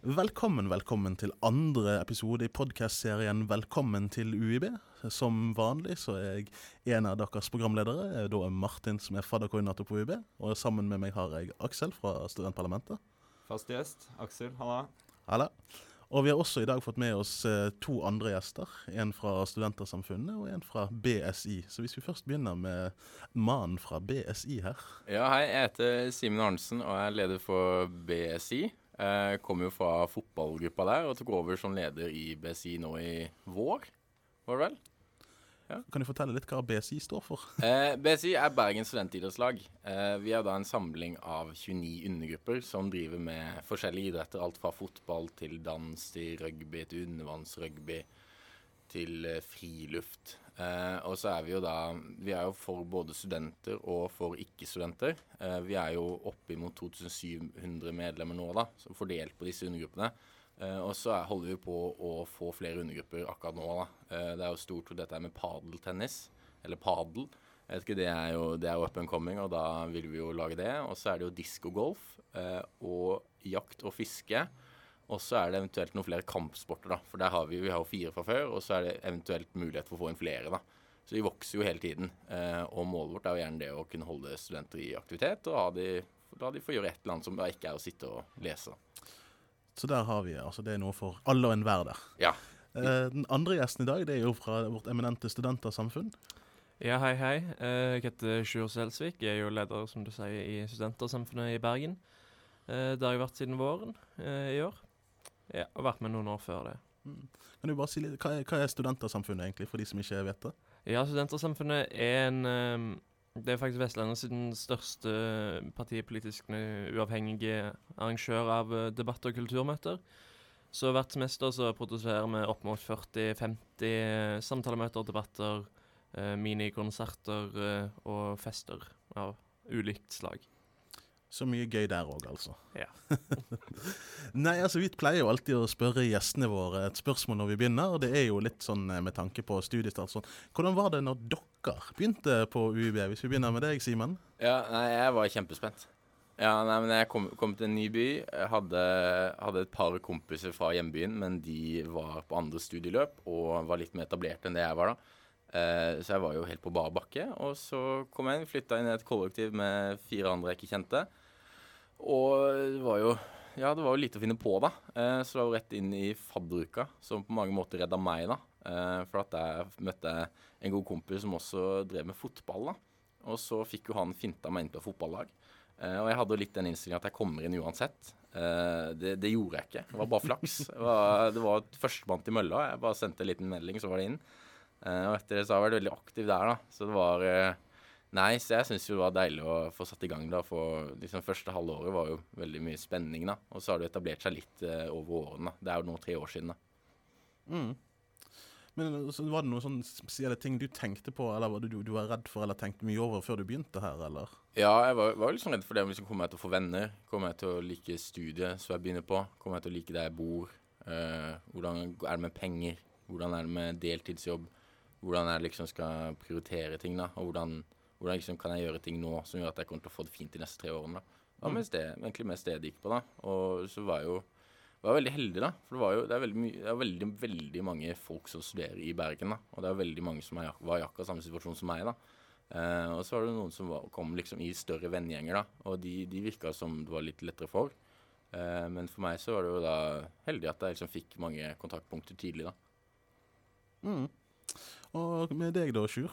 Velkommen, velkommen til andre episode i podkastserien Velkommen til UiB. Som vanlig så er jeg en av deres programledere. Da er Martin, som er fadderkoordinator på UiB. Og sammen med meg har jeg Aksel fra Studentparlamentet. Fast gjest. Aksel, halla. Halla. Og vi har også i dag fått med oss eh, to andre gjester. En fra Studentersamfunnet og en fra BSI. Så hvis vi først begynner med mannen fra BSI her. Ja, hei. Jeg heter Simen Arnesen og er leder for BSI. Jeg kom jo fra fotballgruppa der og tok over som leder i BSI nå i vår, var det vel? Kan du fortelle litt hva BSI står for? Eh, BSI er Bergens studentidrettslag. Eh, vi er da en samling av 29 undergrupper som driver med forskjellige idretter. Alt fra fotball til dans til rugby til undervannsrugby til eh, friluft. Eh, og så er vi jo da Vi er jo for både studenter og for ikke-studenter. Eh, vi er jo oppimot 2700 medlemmer nå, da, som fordelt på disse undergruppene. Eh, og så er, holder vi på å få flere undergrupper akkurat nå. da. Det er jo stort dette er med padeltennis, eller padel. Jeg vet ikke, Det er jo det er up and coming, og da vil vi jo lage det. Og så er det jo diskogolf og jakt og fiske. Og så er det eventuelt noen flere kampsporter, da. For der har vi, vi har jo fire fra før, og så er det eventuelt mulighet for å få inn flere, da. Så vi vokser jo hele tiden. Eh, og målet vårt er jo gjerne det å kunne holde studenter i aktivitet, og ha de, la de få gjøre et eller annet som da ikke er å sitte og lese. Så der har vi altså Det er noe for alle og enhver der. Ja. Eh, den andre gjesten i dag det er jo fra vårt eminente studentersamfunn. Ja, hei, hei. Eh, Jeg heter Sjur Selsvik. Jeg er jo leder, som du sier, i Studentersamfunnet i Bergen. Eh, Det har jeg vært siden våren eh, i år. Ja, og vært med noen år før det. Kan du bare si litt, Hva er, hva er Studentersamfunnet, egentlig, for de som ikke vet det? Ja, Studentersamfunnet er en eh, Det er faktisk Vestlandets største partipolitisk eh, uavhengige arrangør av debatter debatt- og kulturmøter. Så hvert semester så produserer vi opp mot 40-50 samtalemøter, debatter, eh, minikonserter eh, og fester av ulikt slag. Så mye gøy der òg, altså. Ja. Nei, altså vi pleier jo alltid å spørre gjestene våre et spørsmål når vi begynner, og det er jo litt sånn eh, med tanke på studiestart. Sånn. Hvordan var det når dere begynte på UiB? Hvis vi begynner med deg, Simen. Ja, nei, jeg var kjempespent. Ja, nei, men Jeg kom, kom til en ny by. Jeg hadde, hadde et par kompiser fra hjembyen, men de var på andre studieløp og var litt mer etablert enn det jeg var da. Eh, så jeg var jo helt på bar bakke. Og så kom jeg inn, flytta inn i et kollektiv med fire andre jeg ikke kjente. Og det var jo ja, det var jo lite å finne på, da. Eh, så det var jo rett inn i fadderuka, som på mange måter redda meg, da. Eh, for at jeg møtte en god kompis som også drev med fotball, da. Og så fikk jo han finta meg inn på fotballag. Eh, og jeg hadde jo litt den innstillingen at jeg kommer inn uansett. Eh, det, det gjorde jeg ikke. Det var bare flaks. Det var, det var førstemann til mølla. Jeg bare sendte en liten melding, så var det inn. Eh, og etter det så har jeg vært veldig aktiv der, da. Så det var eh, Nei, så jeg syns jo det var deilig å få satt i gang da. For liksom første halve året var jo veldig mye spenning, da. Og så har det etablert seg litt eh, over årene. Det er jo nå tre år siden, da. Mm. Men så Var det noen sånne spesielle ting du tenkte på, eller var det du, du var redd for eller tenkte mye over før du begynte her, eller? Ja, jeg var, var liksom redd for det. om Liksom, kommer jeg til å få venner? Kommer jeg til å like studiet som jeg begynner på? Kommer jeg til å like der jeg bor? uh, hvordan er det med penger? Hvordan er det med deltidsjobb? Hvordan er det liksom skal prioritere ting, da? Og hvordan, hvordan liksom kan jeg gjøre ting nå som gjør at jeg kommer til å få det fint de neste tre årene? da? Det var mest det, egentlig mest det det gikk på, da. Og så var jeg jo var veldig heldig, da. For det, var jo, det er, veldig, my- det er veldig, veldig mange folk som studerer i Bergen, da. Og det er veldig mange som er, var i akkurat samme situasjon som meg, da. Eh, og så var det noen som var, kom liksom i større vennegjenger, da. Og de, de virka som det var litt lettere for. Eh, men for meg så var det jo da heldig at jeg liksom fikk mange kontaktpunkter tidlig, da. Mm. Og med deg da, Sjur?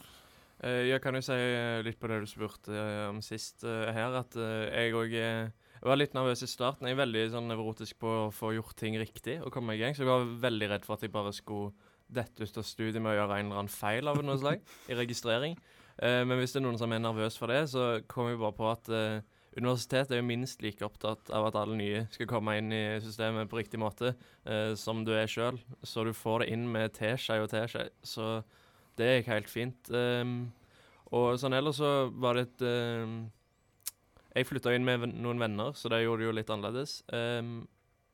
Eh, Jeg kan jo si eh, litt på det du spurte eh, om sist her, at jeg òg var litt nervøs i starten. Jeg er veldig sånn nevrotisk på å få gjort ting riktig og komme i gang, så jeg var veldig redd for at jeg bare skulle dette ut av studiet med å gjøre en eller annen feil av noe slag i registrering. Men hvis det er noen som er nervøs for det, så kommer jeg bare på at universitetet er jo minst like opptatt av at alle nye skal komme inn i systemet på riktig måte som du er sjøl. Så du får det inn med teskje og teskje. Så det gikk helt fint. Um, og sånn ellers så var det et um, Jeg flytta inn med noen venner, så det gjorde det jo litt annerledes. Um,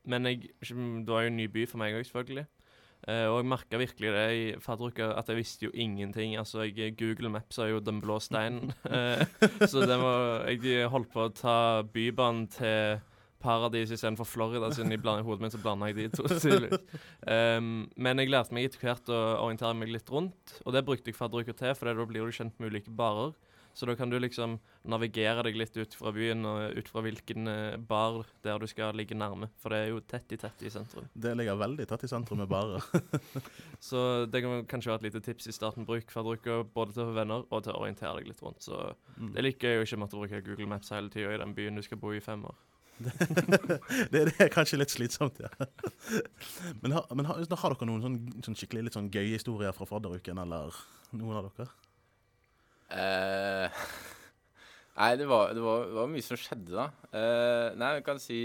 men jeg, det var jo en ny by for meg òg, selvfølgelig. Uh, og jeg merka virkelig det i fadderuka, at jeg visste jo ingenting. Altså, jeg, Google Maps er jo den blå steinen. uh, så var, jeg holdt på å ta Bybanen til paradis istedenfor Florida, siden i, hodet mitt så blanda jeg de to. Um, men jeg lærte meg etter hvert å orientere meg litt rundt, og det brukte jeg fadderuka til, for da blir du kjent med ulike barer. Så da kan du liksom navigere deg litt ut fra byen og ut fra hvilken eh, bar der du skal ligge nærme. For det er jo tett i tett i sentrum. Det ligger veldig tett i sentrum med barer. Så det kan kanskje være et lite tips i starten. Bruk fadderuka både til å få venner og til å orientere deg litt rundt. Så Mm. det liker jeg jo ikke måtte bruke Google Maps hele tida i den byen du skal bo i fem år. det, det er kanskje litt slitsomt, ja. Men, har, men har, har dere noen sånn, sånn skikkelig litt sånn gøye historier fra fadderuken, eller noen av dere? Eh, nei, det var, det, var, det var mye som skjedde da. Eh, nei, jeg kan si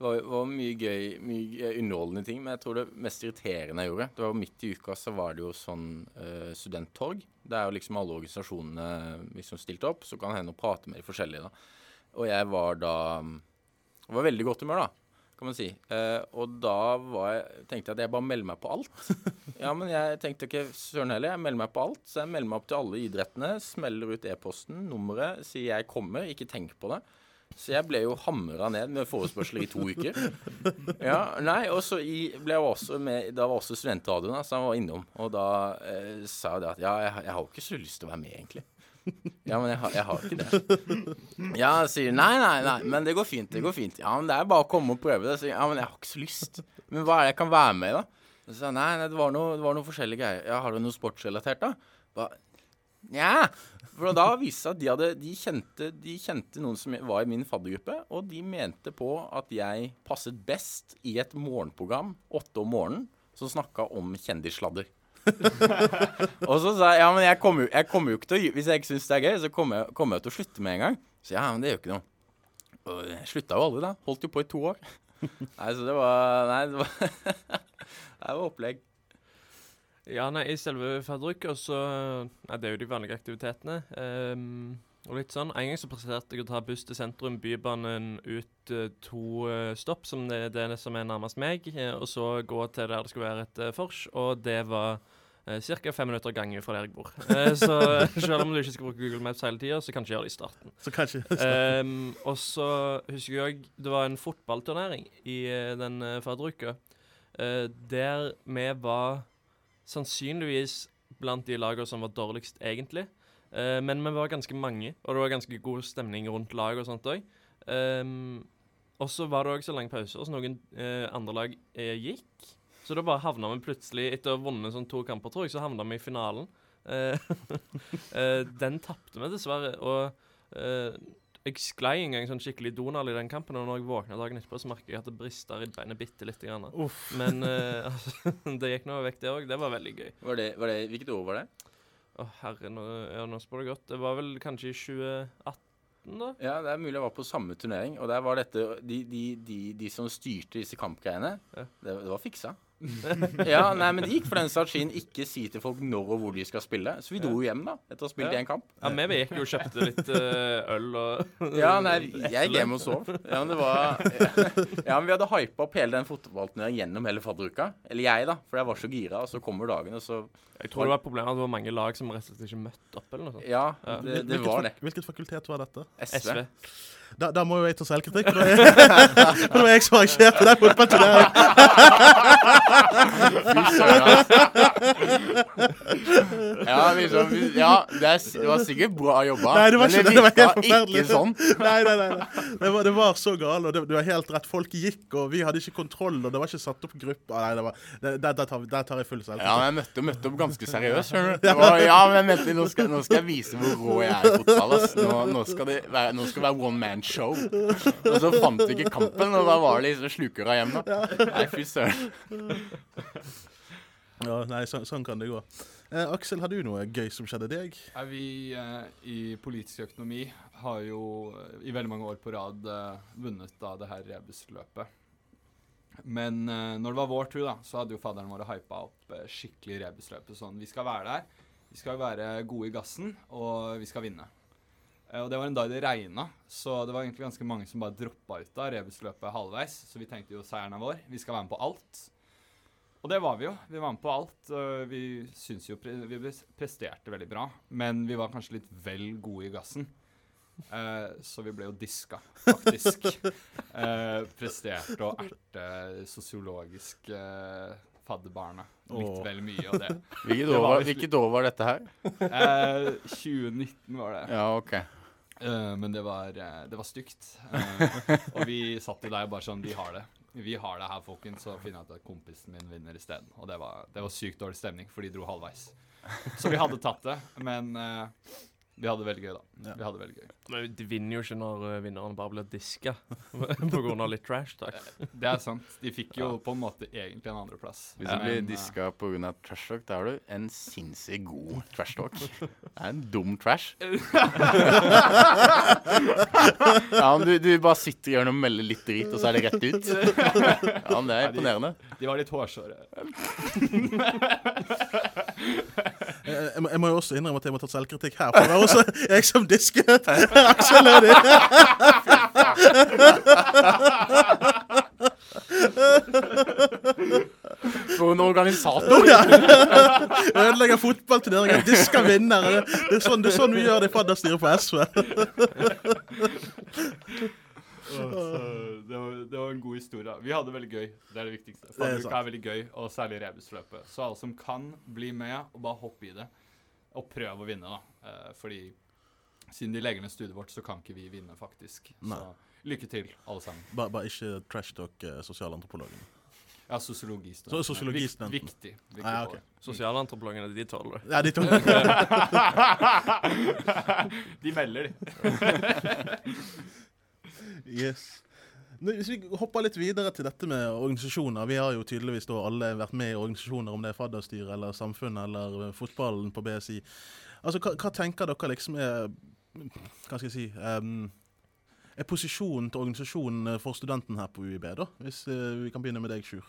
det var, var mye gøy, mye underholdende ting, men jeg tror det mest irriterende jeg gjorde Det var Midt i uka så var det jo sånn uh, studenttorg. Er jo liksom alle organisasjonene liksom stilte opp, så kan det hende å prate med de forskjellige. da. Og jeg var da var veldig godt humør, da, kan man si. Eh, og da var jeg, tenkte jeg at jeg bare melder meg på alt. Ja, men jeg tenkte ikke søren heller, jeg melder meg på alt. Så jeg melder meg opp til alle idrettene, smeller ut e-posten, nummeret, sier jeg kommer, ikke tenk på det. Så jeg ble jo hamra ned med forespørsler i to uker. Ja, nei, og så i, ble jeg også med Da var også studentradioen så han var innom. Og da eh, sa jeg det at ja, jeg, jeg har jo ikke så lyst til å være med, egentlig. Ja, men jeg har, jeg har ikke det. Ja, sier nei, nei, nei, men det går fint. Det går fint. Ja, men det er bare å komme og prøve det. Så, ja, men jeg har ikke så lyst. Men hva er det jeg kan være med i, da? Så jeg nei, nei, det var noe, noe forskjellige greier. Ja, har du noe sportsrelatert, da? Ba, Nja. For da viste det seg at de, hadde, de, kjente, de kjente noen som var i min faddergruppe, og de mente på at jeg passet best i et morgenprogram, åtte om morgenen, som snakka om kjendissladder. og så sa jeg ja, men jeg kommer, jeg kommer jo ikke til å Hvis jeg ikke syns det er gøy, så kommer jeg, kommer jeg til å slutte med en gang. Så ja, men det gjør ikke noe. Og jeg slutta jo aldri, da. Holdt jo på i to år. Nei, så det var Nei, det var, det var opplegg. Ja, nei, i selve fadderuka så Nei, det er jo de vanlige aktivitetene. ehm, og litt sånn. En gang så presenterte jeg å ta buss til sentrum, Bybanen ut eh, to eh, stopp, som det, det er som er nærmest meg, eh, og så gå til der det skulle være et uh, vors, og det var uh, ca. fem minutter gange fra der jeg bor. Eh, så selv om du ikke skal bruke Google Maps hele tida, så kan du ikke gjøre det i starten. Så kanskje Ehm, og så husker jeg òg det var en fotballturnering i eh, den uh, fadderuka eh, der vi var sannsynligvis blant de lagene som var dårligst, egentlig. Eh, men vi var ganske mange, og det var ganske god stemning rundt laget og sånt òg. og så var det òg så lang pause, og så noen uh, andre lag uh, gikk. Så da bare havna vi plutselig, etter å ha vunnet sånn to kamper, tror jeg, så havna vi i finalen. Eh, eh, den tapte vi dessverre, og eh, jeg sklei en gang sånn skikkelig Donald i den kampen, og når jeg våkna dagen etterpå, så merka jeg at det brista i beinet bitte lite grann. Men altså, det gikk nå vekk, det òg. Det var veldig gøy. Var det, var det, hvilket år var det? Å, herre, nå, ja, nå spør det godt. Det var vel kanskje i 2018, da? Ja, det er mulig jeg var på samme turnering. Og der var dette De, de, de, de som styrte disse kampgreiene, Ja. det, det var fiksa. ja, nei, men det gikk for den saks skyld ikke si til folk når og hvor de skal spille. Så vi dro jo hjem, da, etter å ha spilt Ja. en kamp. Ja, vi gikk jo og kjøpte litt uh, øl og Ja, nei, jeg gikk hjem og sov. Ja, men det var Ja, men vi hadde hypa opp hele den fotballturneringen gjennom hele fadderuka. Eller jeg, da, for jeg var så gira. Og så kommer dagen, og så Jeg tror det var problemet at det var mange lag som rett og slett ikke møtte opp, eller noe sånt. Ja, Ja. det, det var det. hvilket fakultet var dette? SV. SV. Da, da må jo jeg ta selvkritikk, for det var jeg som arrangerte den fotballturneringen. Ja, liksom, ja det, er, det var sikkert bra jobba, Nei, det var men ikke det det. Det var ikke sånn. Nei, nei, nei. nei. Det var, det var så galt, og det, var helt rett. Folk gikk, og vi hadde ikke kontroll, og det var ikke satt opp grupper. Nei, det var, det, der, der, tar, der tar jeg full Ja, men jeg møtte, møtte opp ganske seriøst, skjønner du. Ja, men jeg mente, nå skal, nå skal jeg vise hvor rå jeg er i fotball. Ass. Nå, nå, skal det være, nå skal det være one man show. Og så fant vi ikke kampen, og da var det liksom slukøra hjem, da. Nei, fy søren. Ja, nei, så, sånn kan det gå. Eh, Aksel, har du noe gøy som skjedde deg? Er vi eh, i politisk økonomi har jo eh, i veldig mange år på rad eh, vunnet da det her rebusløpet. Men eh, når det var vår tur, da, så hadde jo fadderen vår hypa opp eh, skikkelig rebusløpet. Sånn, vi skal være der, vi skal være gode i gassen, og vi skal vinne. Eh, og det var en dag det regna, så det var egentlig ganske mange som bare droppa ut av rebusløpet halvveis. Så vi tenkte jo seieren er vår, vi skal være med på alt. Og det var vi jo. Vi var med på alt. Vi syns jo vi presterte veldig bra, men vi var kanskje litt vel gode i gassen. Eh, så vi ble jo diska, faktisk. eh, presterte å erte sosiologisk eh, fadderbarnet litt Åh. vel mye, og det. Hvilket år, var dette her? Eh, 2019 var det. Ja, OK. Eh, men det var, eh, det var stygt. Uh, og vi satt jo der bare sånn Vi har det. Vi har det her, folkens. Så finner jeg ut at kompisen min vinner isteden. Og det var, det var sykt dårlig stemning, for de dro halvveis. Så vi hadde tatt det, men eh, vi hadde det veldig gøy, da. Ja. Vi hadde det veldig gøy. Men de vinner jo ikke når uh, vinneren bare blir diska pga. litt trash talk. Det er sant. De fikk jo på en måte egentlig en andreplass. Hvis du blir eh, diska pga. trash talk, da har du en sinnssykt god trash talk. Det er en dum trash. ja, men du, du bare sitter i hjørnet og melder litt drit, og så er det rett ut. Ja, men Det er imponerende. De var litt hårsåre. Jeg, jeg, må, jeg må jo også innrømme at jeg må ta selvkritikk her. For det også jeg som disker. Aksel Lady. For en organisator! Ødelegger fotballturneringer, disker vinnere. Det, det, er sånn, det er sånn vi gjør det i fadderstyret på SV. Så det, var, det var en god historie. Vi hadde det veldig gøy. Det er det viktigste. Det er Fadderuka er veldig gøy, og særlig rebusløpet. Så alle som kan, bli med og bare hoppe i det. Og prøve å vinne, da. Eh, fordi siden de legger ned studiet vårt, så kan ikke vi vinne, faktisk. Nei. Så lykke til, alle sammen. Bare, bare ikke trash talk eh, sosialantropologen. Ja, sosiologistudenten. Så- sosiologistudenten. Vik, viktig. viktig Ah, ja, ok. poeng. Sosialantropologene, de tåler det. Ja, de to. de melder, de. Yes. Hvis vi hopper litt videre til dette med organisasjoner. Vi har jo tydeligvis da alle vært med i organisasjoner, om det er fadderstyret eller samfunnet eller eh, fotballen på BSI. Altså, hva, hva tenker dere liksom er Hva skal jeg si um, Er posisjonen til organisasjonen for studenten her på UiB, da? Hvis uh, vi kan begynne med deg, Sjur.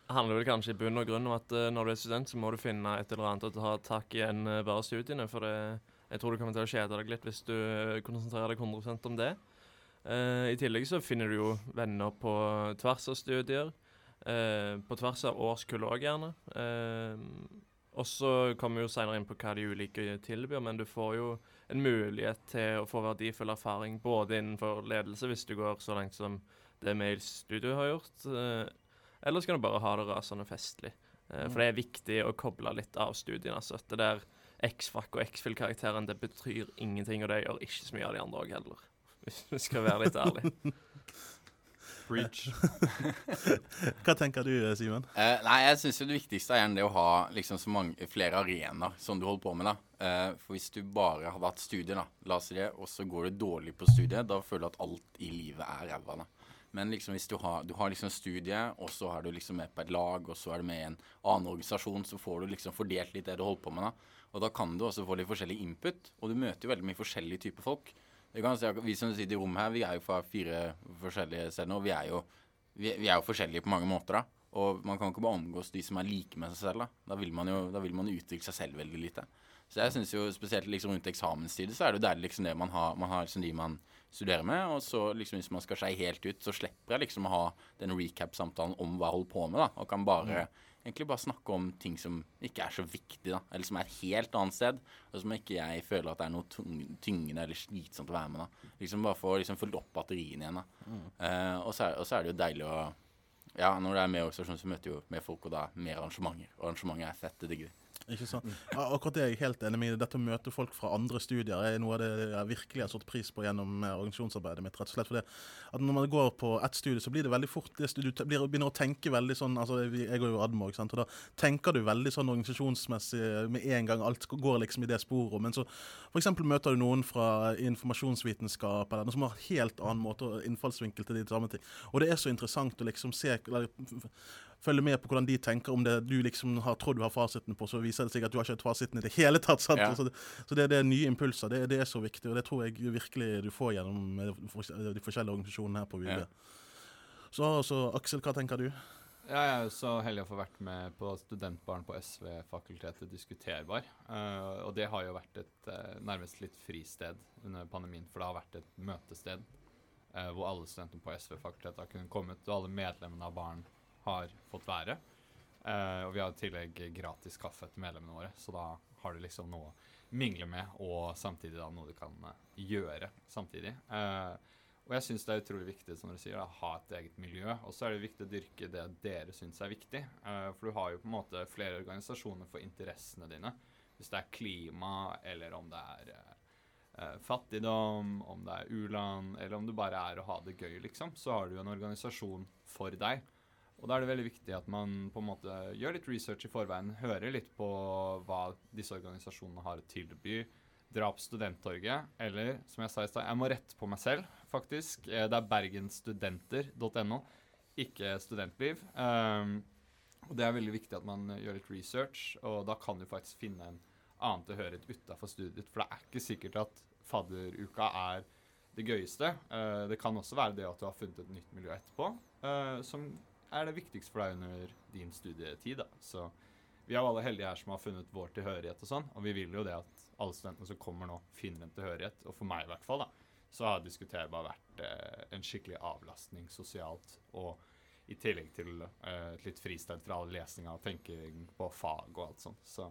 Det handler vel kanskje i bunn og grunn om at uh, når du er student, så må du finne et eller annet å ta tak i enn uh, bare studiene. For det, jeg tror du kommer til å kjede deg litt hvis du eh, konsentrerer deg 100% om det. Eh, I tillegg så finner du jo venner på tvers av studier. eh, på tvers av årskull òg, gjerne. Eh, og så kommer vi jo seinere inn på hva de ulike tilbyr, men du får jo en mulighet til å få verdifull erfaring både innenfor ledelse, hvis du går så langt som det Mail Studio har gjort. eller skal du bare ha det rasende festlig? For det er viktig å koble litt av studiene. Altså. Det der X-Fac og X-Fill-karakteren det betyr ingenting, og det gjør ikke så mye av de andre òg heller. Hvis vi skal være litt ærlige. Preach. Hva tenker du, Simen? Eh, nei, jeg syns det viktigste er det å ha liksom så mange, flere arenaer som du holder på med. da. Eh, for hvis du bare hadde hatt studier, da, la oss si det, og så går det dårlig på studiet, da føler du at alt i livet er ræva. Men liksom hvis du har, du har liksom studiet, og så er du liksom med på et lag, og så er du med i en annen organisasjon, så får du liksom fordelt litt det du holder på med. da. Og da kan du også få litt forskjellig input, og du møter jo veldig mye forskjellige typer folk. Det kan si Vi som sitter i rommet her, vi er jo fra fire forskjellige steder, og vi er jo vi, vi er jo forskjellige på mange måter, da. Og man kan ikke bare omgås de som er like med seg selv. Da Da vil man jo da vil man utvikle seg selv veldig lite. Så jeg syns jo spesielt liksom rundt eksamenstid så er det jo deilig liksom det man har, man har liksom de man studerer med. Og så liksom hvis man skal skeie helt ut, så slipper jeg liksom å ha den recap-samtalen om hva jeg holder på med, da. Og kan bare egentlig bare snakke om ting som ikke er så viktig, da. Eller som er et helt annet sted. Og som ikke jeg føler at det er noe tyngende eller slitsomt å være med, da. Liksom bare få liksom fylt opp batteriene igjen, da. Eh, og, så er, og så er det jo deilig å Ja, når det er mer organisasjon, så møter jo mer folk, og da mer arrangementer. Og arrangementer er fett, det digger vi. Ikke sant? Akkurat det er jeg helt enig med. Dette å møte folk fra andre studier er noe av det jeg virkelig har satt pris på gjennom eh, organisasjonsarbeidet mitt. rett og slett fordi at Når man går på ett studie, så blir det veldig fort det Du begynner å tenke veldig sånn altså Jeg går jo Admo, ikke sant? og da tenker du veldig sånn organisasjonsmessig med en gang. Alt går liksom i det sporet. Men så f.eks. møter du noen fra informasjonsvitenskap eller noe som har helt annen måte og innfallsvinkel til de samme ting. Og det er så interessant å liksom se eller, følge med på hvordan de tenker om det du liksom har trodd du har fasiten på, så viser det seg at du har ikke hatt fasiten i det hele tatt. Sant? Ja. Så, det, så det, det er nye impulser. Det, det er så viktig, og det tror jeg virkelig du får gjennom eh, de forskjellige organisasjonene her på UiB. Ja. Så, så Aksel, hva tenker du? Ja, jeg er jo så heldig å få vært med på studentbaren på SV-fakultetet Diskuterbar. Uh, og det har jo vært et uh, nærmest litt fristed under pandemien, for det har vært et møtested uh, hvor alle studentene på SV-fakultetet har kunnet kommet, og alle medlemmene av baren har fått være. Uh, og vi har i tillegg gratis kaffe til medlemmene våre, så da har du liksom noe å mingle med, og samtidig da noe du kan eh, gjøre samtidig. Uh, og jeg syns det er utrolig viktig som dere sier, å ha et eget miljø. Og så er det viktig å dyrke det dere syns er viktig. Uh, for du har jo på en måte flere organisasjoner for interessene dine. Hvis det er klima, eller om det er fattigdom, om det er u-land, eller om det bare er å ha det gøy, liksom, så har du jo en organisasjon for deg. Og da er det veldig viktig at man på en måte gjør litt research i forveien, hører litt på hva disse organisasjonene har å tilby. Dra på Studenttorget, eller som jeg sa i stad, jeg må rette på meg selv, faktisk. Eh, Det er bergensstudenter.no, ikke Studentliv. Um, og det er veldig viktig at man gjør litt research, og da kan du faktisk finne en annen tilhørighet utafor studiet. For det er ikke sikkert at fadderuka er det gøyeste. Uh, det kan også være det at du har funnet et nytt miljø etterpå, uh, som er det viktigst for deg under din studietid. Da. Så vi er jo alle heldige her som har funnet vår tilhørighet og sånn, og vi vil jo det at alle studentene som kommer nå, finner en tilhørighet. Og for meg i hvert fall, da, så har diskuterbar vært eh, en skikkelig avlastning sosialt. Og i tillegg til eh, et litt fristed fra all lesninga og tenking på fag og alt sånt. Så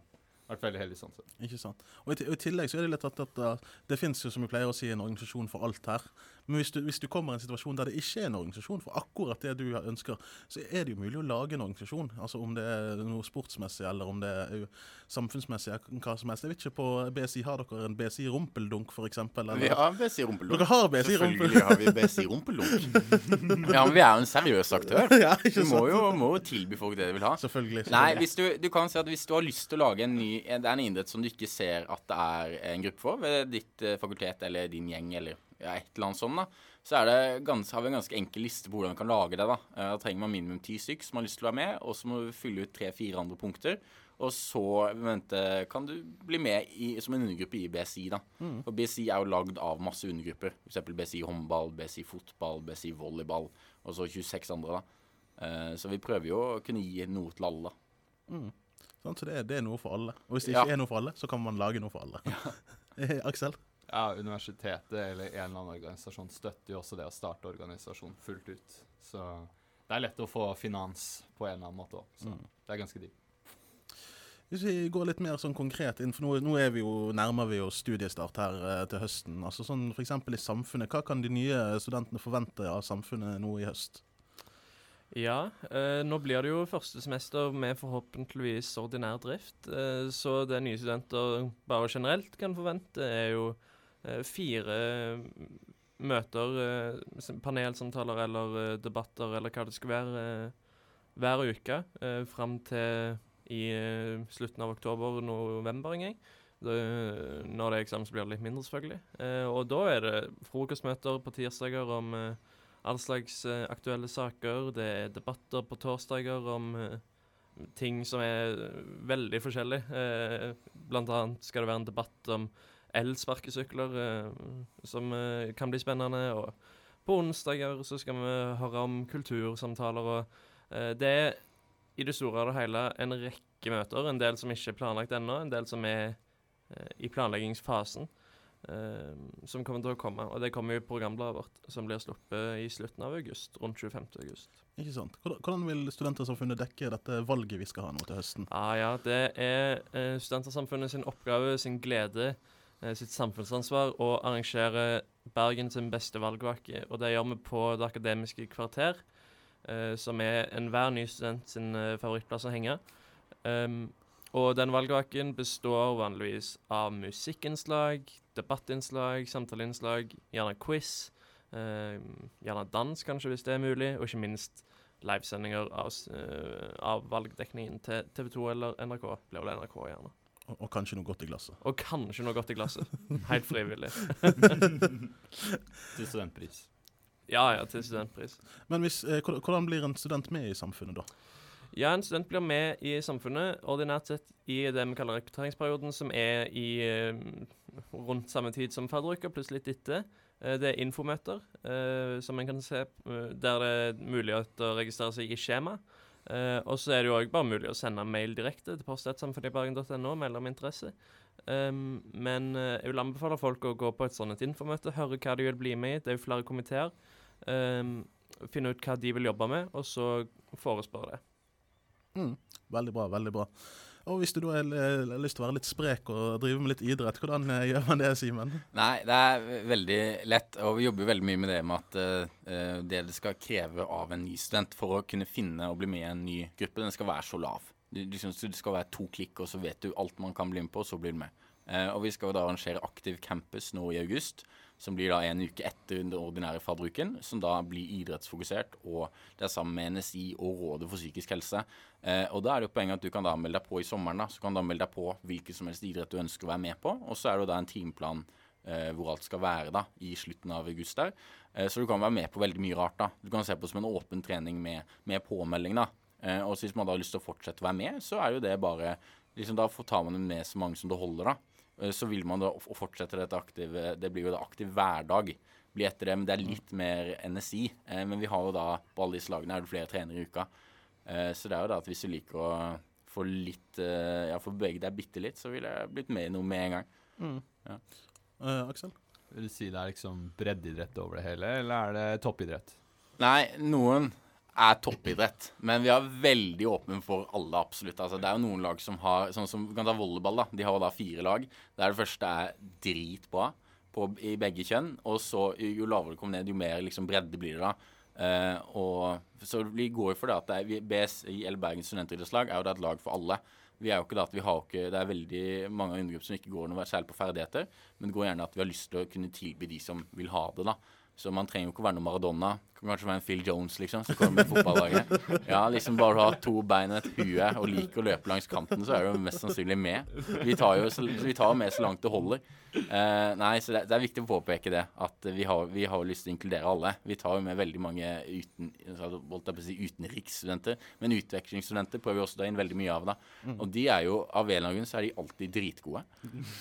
vært veldig heldig sånn sett. Ikke sant. Og i, tillegg så er det litt at, at uh, det fins jo, som vi pleier å si, en organisasjon for alt her. Men hvis du, hvis du kommer i en situasjon der det ikke er en organisasjon for akkurat det du ønsker, så er det jo mulig å lage en organisasjon. Altså om det er noe sportsmessig, eller om det er samfunnsmessig, samfunnsmessig, hva som helst. Jeg vet ikke, på BSI har dere en BSI rumpeldunk, f.eks.? Vi har BSI Rumpeldunk. Dere har BSI Selvfølgelig har vi BSI Rumpeldunk. ja, men vi er jo en seriøs aktør. ja, Du må jo, må jo tilby folk det de vil ha. Selvfølgelig. Nei, selvfølgelig. hvis du, du kan si at hvis du har lyst til å lage en ny Det er en idrett som du ikke ser at det er en gruppe for ved ditt eh, fakultet eller din gjeng eller ja, et eller annet sånt, da, så er det gans, har vi en ganske enkel liste på hvordan vi kan lage det. Da Eh, Da trenger man minimum ti stykk som har lyst til å være med, og så må du fylle ut tre-fire andre punkter. Og så vente, kan du bli med i, som en undergruppe i BSI. da. For BSI er jo lagd av masse undergrupper. F.eks. BSI håndball, BSI fotball, BSI volleyball, og så 26 andre. da. Eh, Så vi prøver jo å kunne gi noe til alle. da. Sånn, så det er, det er noe for alle. Og hvis det Ja. ikke er noe for alle, så kan man lage noe for alle. Ja. Aksel? Ja, universitetet eller en eller annen organisasjon støtter jo også det å starte organisasjon fullt ut. Så det er lett å få finans på en eller annen måte òg. Så det er ganske digg. Hvis vi går litt mer sånn konkret inn, for nå, nå er vi jo, nærmer vi oss studiestart her eh, til høsten. Altså sånn F.eks. i samfunnet. Hva kan de nye studentene forvente av samfunnet nå i høst? Ja, eh, nå blir det jo første semester med forhåpentligvis ordinær drift. Eh, så det nye studenter bare generelt kan forvente, er jo eh, fire møter, eh, panelsamtaler eller eh, debatter eller hva det skal være, eh, hver uke eh, fram til i eh, slutten av oktober-november en gang. Det, når det er eksamen, så blir det litt mindre, selvfølgelig. Eh, og da er det frokostmøter på tirsdager om eh, all slags eh, aktuelle saker. Det er debatter på torsdager om eh, ting som er eh, veldig forskjellig. Eh, blant annet skal det være en debatt om elsparkesykler, eh, som eh, kan bli spennende. Og på onsdager så skal vi høre om kultursamtaler. og eh, Det er i det store og det hele en rekke møter. En del som ikke er planlagt ennå, en del som er i planleggingsfasen. som kommer til å komme. Og det kommer i programbladet vårt, som blir sluppet i slutten av august. Rundt 25. august. Ikke sant? Hvordan, vil Studentersamfunnet dekke dette valget vi skal ha nå til høsten? Ah, ja, det er Studentersamfunnet sin oppgave, sin glede, sitt samfunnsansvar og arrangerer Bergen sin beste valgvake. Og det gjør vi på Det akademiske kvarter, eh, som er enhver ny student sin eh, favorittplass å henge. Um, og den valgvaken består vanligvis av musikkinnslag, debattinnslag, samtaleinnslag, gjerne quiz. eh, gjerne dans, kanskje, hvis det er mulig, og ikke minst livesendinger av, eh, av valgdekningen til TV 2 eller NRK. Blir vel NRK, gjerne. Og, og kanskje noe godt i glasset. Og kanskje noe godt i glasset. Helt frivillig. Til studentpris. Ja, ja, til studentpris. Men hvis, eh, hvordan- blir en student med i samfunnet da? Ja, en student blir med i samfunnet ordinært sett i det vi kaller rekrutteringsperioden, som er i eh, rundt samme tid som fadderuka, pluss litt etter. Eh, det er infomøter eh, som en kan se, eh, der det er mulighet til å registrere seg i skjema. Eh, og så er det jo òg bare mulig å sende mail direkte til post.samfunnetbergen.no, melde om interesse. Um, men uh, jeg vil anbefale folk å gå på et sånt informøte, høre hva de vil bli med i. Det er jo flere komiteer. Um, finne ut hva de vil jobbe med, og så forespørre det. Mm. Veldig bra, veldig bra. Og hvis du da har lyst til å være litt sprek og drive med litt idrett, hvordan eh, gjør man det, Simen? Nei, det er veldig lett, og vi jobber jo veldig mye med det med at uh, det det skal kreve av en ny student for å kunne finne og bli med i en ny gruppe, den skal være så lav. Du, du så det skal være to klikk, og så vet du alt man kan bli med på, og så blir du med. Uh, og vi skal da arrangere Aktiv campus nå i august, som blir da en uke etter den ordinære fadderuken, som da blir idrettsfokusert, og det er sammen med NSI og Rådet for psykisk helse. Eh, og da er det jo poenget at du kan da melde deg på i sommeren, da, så kan du da melde deg på hvilken som helst idrett du ønsker å være med på, og så er det jo da en timeplan eh, hvor alt skal være da, i slutten av august der. Eh, så du kan være med på veldig mye rart da. Du kan se på det som en åpen trening med, med påmelding da. Eh, og hvis man da har lyst til å fortsette å være med, så er jo det bare, liksom da tar man med så mange som det holder da. Eh, Så vil man da fortsette dette aktive, det blir jo da aktiv hverdag. Blir etter det, men det er litt mer NSI. Eh, men vi har jo da, på alle disse lagene er det flere trenere i uka. Eh, så det er jo da at hvis du liker å få litt, ja, få bevege deg bitte litt, så ville jeg blitt med i noe med en gang. Eh, Aksel? Vil du si det er liksom breddeidrett over det hele, eller er det toppidrett? Nei, noen er toppidrett, men vi er veldig åpne for alle, absolutt. Altså, det er jo noen lag som har Sånn som vi kan ta volleyball, da. De har da fire lag. Der det første er dritbra på, i begge kjønn, og så jo lavere det kommer ned, jo mer liksom bredde blir det da. Uh, og Så vi går jo for det at det er, BSI, eller Bergens studentidrettslag, er jo da et lag for alle. Vi er jo ikke da at vi har ikke, Det er veldig mange av undergrupper som ikke går noe særlig på ferdigheter, men det går gjerne at vi har lyst til å kunne tilby de som vil ha det, da. Så man trenger jo ikke være noe Maradona. Kan kanskje være en Phil Jones, liksom, som kommer med fotballaget. Ja, liksom bare du har to bein og et hue og liker å løpe langs kanten, så er du mest sannsynlig med. Vi tar jo så, vi tar med så langt det holder. Uh, nei, så det, det er viktig å påpeke det, at vi har, vi har lyst til å inkludere alle. Vi tar jo med veldig mange uten, altså, holdt jeg på å si utenriksstudenter, men utvekslingsstudenter prøver vi også å ta inn veldig mye av. da. Og de er jo, av en eller annen grunn, så er de alltid dritgode.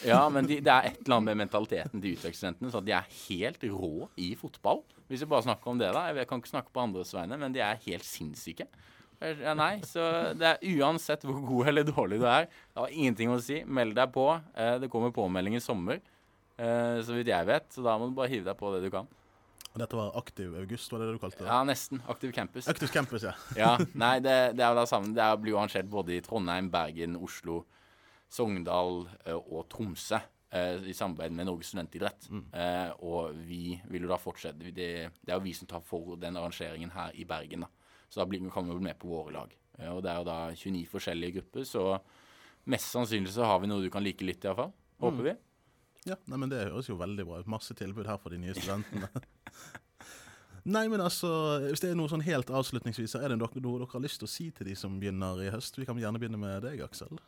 Ja, men de, det er et eller annet med mentaliteten til utvekslingsstudentene, så de er helt rå i fotball. Hvis vi bare snakker om det, da. Jeg kan ikke snakke på andres vegne, men de er helt sinnssyke. Nei, så det er uansett hvor god eller dårlig du er, det har ingenting å si. Meld deg på. Eh, det kommer påmelding i sommer, eh, så vidt jeg vet. Så da må du bare hive deg på det du kan. Og Dette var Aktiv August, var det det du kalte det? Ja, nesten. Aktiv campus. Aktiv Campus, ja. Ja, nei, det, det er jo da sammen. Det blir jo arrangert både i Trondheim, Bergen, Oslo, Sogndal eh, og Tromsø. Eh, I samarbeid med Norges studentidrett. Eh, og vi vil jo da fortsette det, det er jo vi som tar for den arrangeringen her i Bergen. da. Så da blir, kan vi jo bli med på våre lag. Eh, og det er jo da 29 forskjellige grupper, så mest sannsynlig så har vi noe du kan like litt, iallfall. Håper vi. Ja, nei, men Det høres jo veldig bra ut. Masse tilbud her for de nye studentene. nei, men altså, Hvis det er noe sånn helt avslutningsvis, er det noe, noe dere har lyst til å si til de som begynner i høst? Vi kan gjerne begynne med deg, Aksel.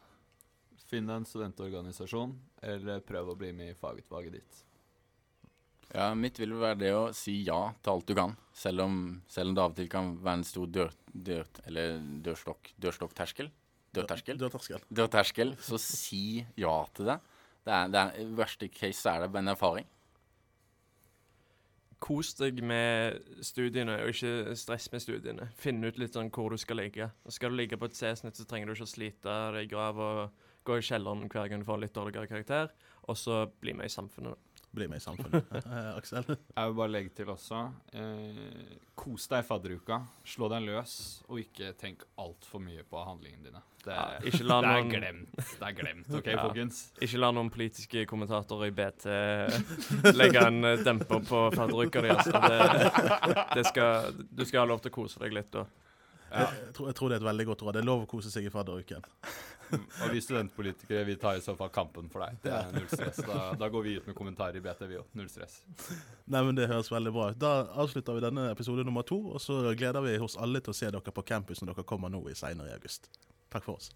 Finn deg en studentorganisasjon, eller prøv å bli med i fagutvalget ditt. Ja, mitt vil være det å si ja til alt du kan. Selv om, selv om det av og til kan være en stor dør, dør, eller dørstokk, dørstokkterskel. Dørterskel. Dørterskel. Dørterskel. Så si ja til det. det, er, det er, I verste case så er det en erfaring. Kos deg med studiene, og ikke stress med studiene. Finn ut litt sånn hvor du skal ligge. Og skal du ligge på et C-snitt, så trenger du ikke å slite deg av og gå i kjelleren hver gang du får en litt dårligere karakter, og så bli med i samfunnet. Bli med i samfunnet. Eh, Aksel? Jeg vil bare legge til også eh, Kos deg i fadderuka. Slå deg løs, og ikke tenk altfor mye på handlingene dine. Det, Ja, ikke la det er glemt. Det er glemt, OK, Ja. folkens? Ikke la noen politiske kommentatorer i BT legge en eh, demper på fadderuka di. Altså. Det, det skal, du skal ha lov til å kose deg litt da. Ja. Jeg, tror, jeg tror det er et veldig godt råd. Det er lov å kose seg i fadderuken. Og vi studentpolitikere vi tar i så fall kampen for deg. Det er null stress. Da, da går vi ut med kommentarer i BT, vi òg. Null stress. Nei, men Det høres veldig bra ut. Da avslutter vi denne episode nummer to, og så gleder vi oss alle til å se dere på campus når dere kommer nå i senere i august. Takk for oss.